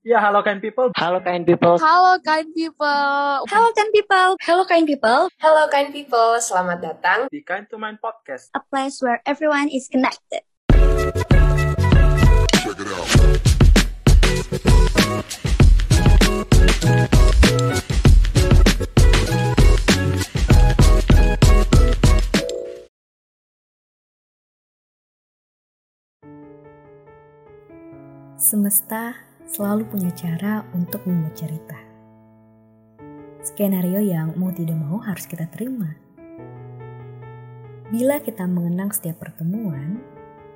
Ya, halo kind people. Halo kind people. Halo kind people. Halo kind people. Hello kind people. Hello kind people. Selamat datang di Kind to Mind Podcast. A place where everyone is connected. Check it out. Semesta selalu punya cara untuk membuat cerita. Skenario yang mau tidak mau harus kita terima. Bila kita mengenang setiap pertemuan,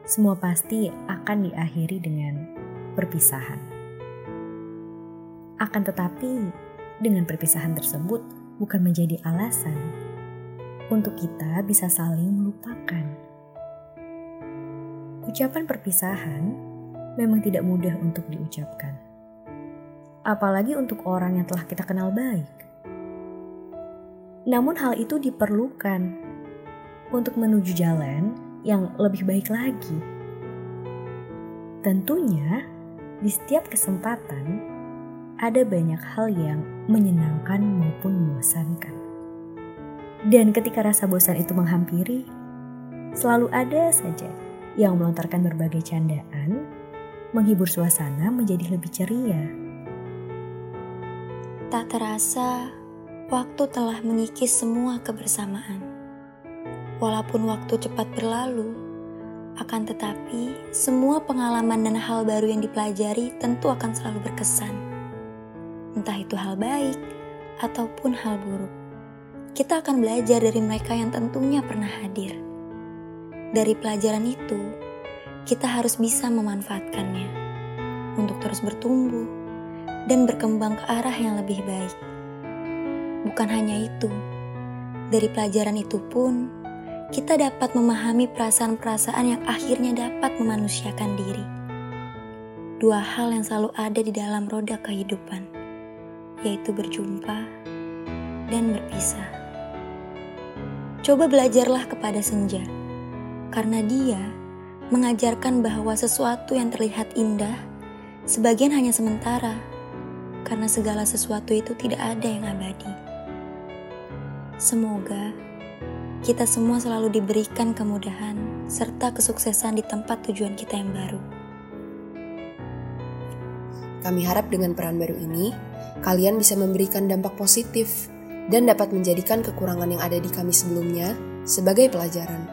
semua pasti akan diakhiri dengan perpisahan. Akan tetapi, dengan perpisahan tersebut bukan menjadi alasan untuk kita bisa saling melupakan. Ucapan perpisahan memang tidak mudah untuk diucapkan. Apalagi untuk orang yang telah kita kenal baik. Namun hal itu diperlukan untuk menuju jalan yang lebih baik lagi. Tentunya, di setiap kesempatan ada banyak hal yang menyenangkan maupun membosankan. Dan ketika rasa bosan itu menghampiri, selalu ada saja yang melontarkan berbagai candaan menghibur suasana menjadi lebih ceria. Tak terasa, waktu telah mengikis semua kebersamaan. Walaupun waktu cepat berlalu, akan tetapi semua pengalaman dan hal baru yang dipelajari tentu akan selalu berkesan. Entah itu hal baik ataupun hal buruk. Kita akan belajar dari mereka yang tentunya pernah hadir. Dari pelajaran itu, kita harus bisa memanfaatkannya untuk terus bertumbuh dan berkembang ke arah yang lebih baik. Bukan hanya itu, dari pelajaran itu pun kita dapat memahami perasaan-perasaan yang akhirnya dapat memanusiakan diri. Dua hal yang selalu ada di dalam roda kehidupan, yaitu berjumpa dan berpisah. Coba belajarlah kepada senja, karena dia mengajarkan bahwa sesuatu yang terlihat indah sebagian hanya sementara, karena segala sesuatu itu tidak ada yang abadi. Semoga kita semua selalu diberikan kemudahan serta kesuksesan di tempat tujuan kita yang baru. Kami harap dengan peran baru ini, kalian bisa memberikan dampak positif dan dapat menjadikan kekurangan yang ada di kami sebelumnya sebagai pelajaran.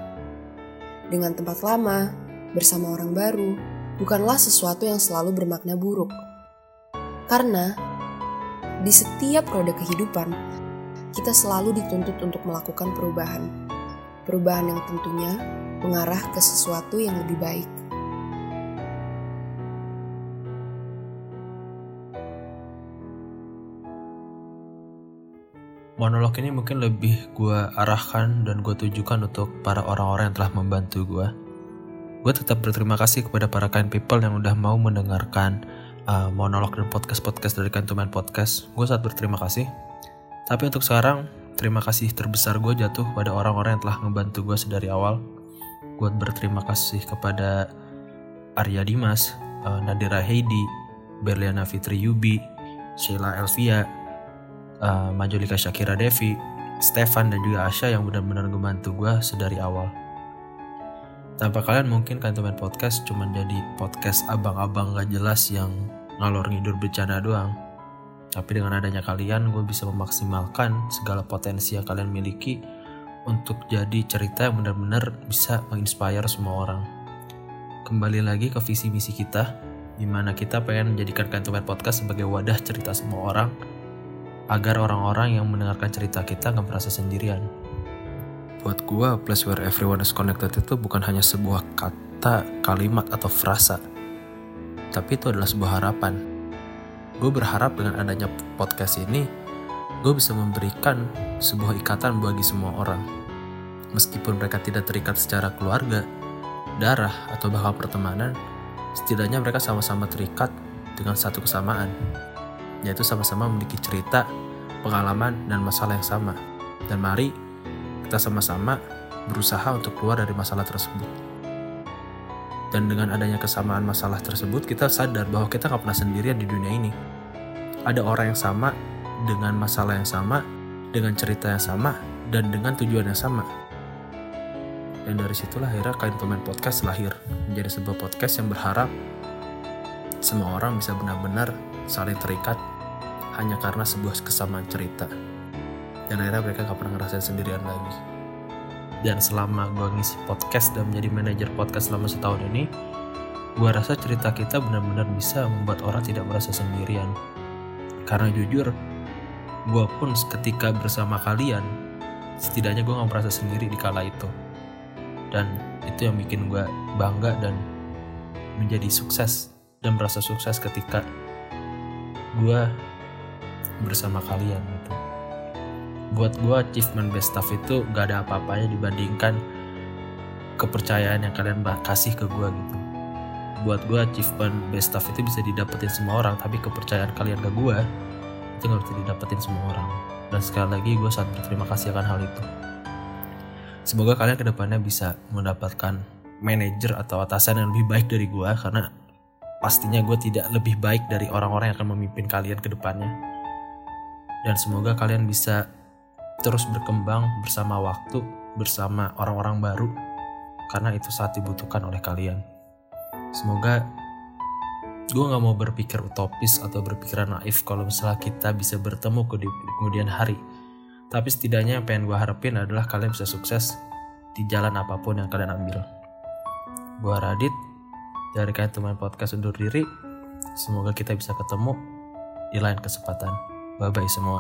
Dengan tempat lama, bersama orang baru bukanlah sesuatu yang selalu bermakna buruk. Karena di setiap roda kehidupan, kita selalu dituntut untuk melakukan perubahan. Perubahan yang tentunya mengarah ke sesuatu yang lebih baik. Monolog ini mungkin lebih gue arahkan dan gue tujukan untuk para orang-orang yang telah membantu gue gue tetap berterima kasih kepada para kind people yang udah mau mendengarkan uh, monolog dan podcast-podcast dari Kantuman Podcast. Gue sangat berterima kasih. Tapi untuk sekarang, terima kasih terbesar gue jatuh pada orang-orang yang telah membantu gue sedari awal. Gue berterima kasih kepada Arya Dimas, uh, Nadira Heidi, Berliana Fitri Yubi, Sheila Elvia, uh, Majolika Shakira Devi, Stefan dan juga Asya yang benar-benar membantu gue sedari awal. Tanpa kalian mungkin kan teman podcast cuma jadi podcast abang-abang gak jelas yang ngalor ngidur bercanda doang. Tapi dengan adanya kalian gue bisa memaksimalkan segala potensi yang kalian miliki untuk jadi cerita yang benar-benar bisa menginspire semua orang. Kembali lagi ke visi misi kita, di mana kita pengen menjadikan Kantumen Podcast sebagai wadah cerita semua orang, agar orang-orang yang mendengarkan cerita kita nggak merasa sendirian. Buat gue, place where everyone is connected itu bukan hanya sebuah kata, kalimat, atau frasa. Tapi itu adalah sebuah harapan. Gue berharap dengan adanya podcast ini, gue bisa memberikan sebuah ikatan bagi semua orang. Meskipun mereka tidak terikat secara keluarga, darah, atau bahkan pertemanan, setidaknya mereka sama-sama terikat dengan satu kesamaan, yaitu sama-sama memiliki cerita, pengalaman, dan masalah yang sama. Dan mari kita sama-sama berusaha untuk keluar dari masalah tersebut. dan dengan adanya kesamaan masalah tersebut kita sadar bahwa kita nggak pernah sendirian di dunia ini. Ada orang yang sama dengan masalah yang sama dengan cerita yang sama dan dengan tujuan yang sama. Dan dari situlah akhirnya Kain Tumen Podcast lahir menjadi sebuah podcast yang berharap semua orang bisa benar-benar saling terikat hanya karena sebuah kesamaan cerita dan akhirnya mereka gak pernah ngerasain sendirian lagi. Dan selama gue ngisi podcast dan menjadi manajer podcast selama setahun ini gue rasa cerita kita benar-benar bisa membuat orang tidak merasa sendirian. Karena jujur gue pun ketika bersama kalian setidaknya gue gak merasa sendiri di kala itu. Dan itu yang bikin gue bangga dan menjadi sukses dan merasa sukses ketika gue bersama kalian buat gue achievement best stuff itu gak ada apa-apanya dibandingkan kepercayaan yang kalian kasih ke gue gitu. Buat gue achievement best stuff itu bisa didapetin semua orang tapi kepercayaan kalian ke gue itu gak bisa didapetin semua orang. Dan sekali lagi gue sangat berterima kasih akan hal itu. Semoga kalian ke depannya bisa mendapatkan manajer atau atasan yang lebih baik dari gue karena pastinya gue tidak lebih baik dari orang-orang yang akan memimpin kalian ke depannya. Dan semoga kalian bisa terus berkembang bersama waktu, bersama orang-orang baru, karena itu saat dibutuhkan oleh kalian. Semoga gue gak mau berpikir utopis atau berpikiran naif kalau misalnya kita bisa bertemu ke di kemudian hari. Tapi setidaknya yang pengen gue harapin adalah kalian bisa sukses di jalan apa pun yang kalian ambil. Gue Radit, dari kalian teman podcast undur diri. Semoga kita bisa ketemu di lain kesempatan. Bye-bye semua.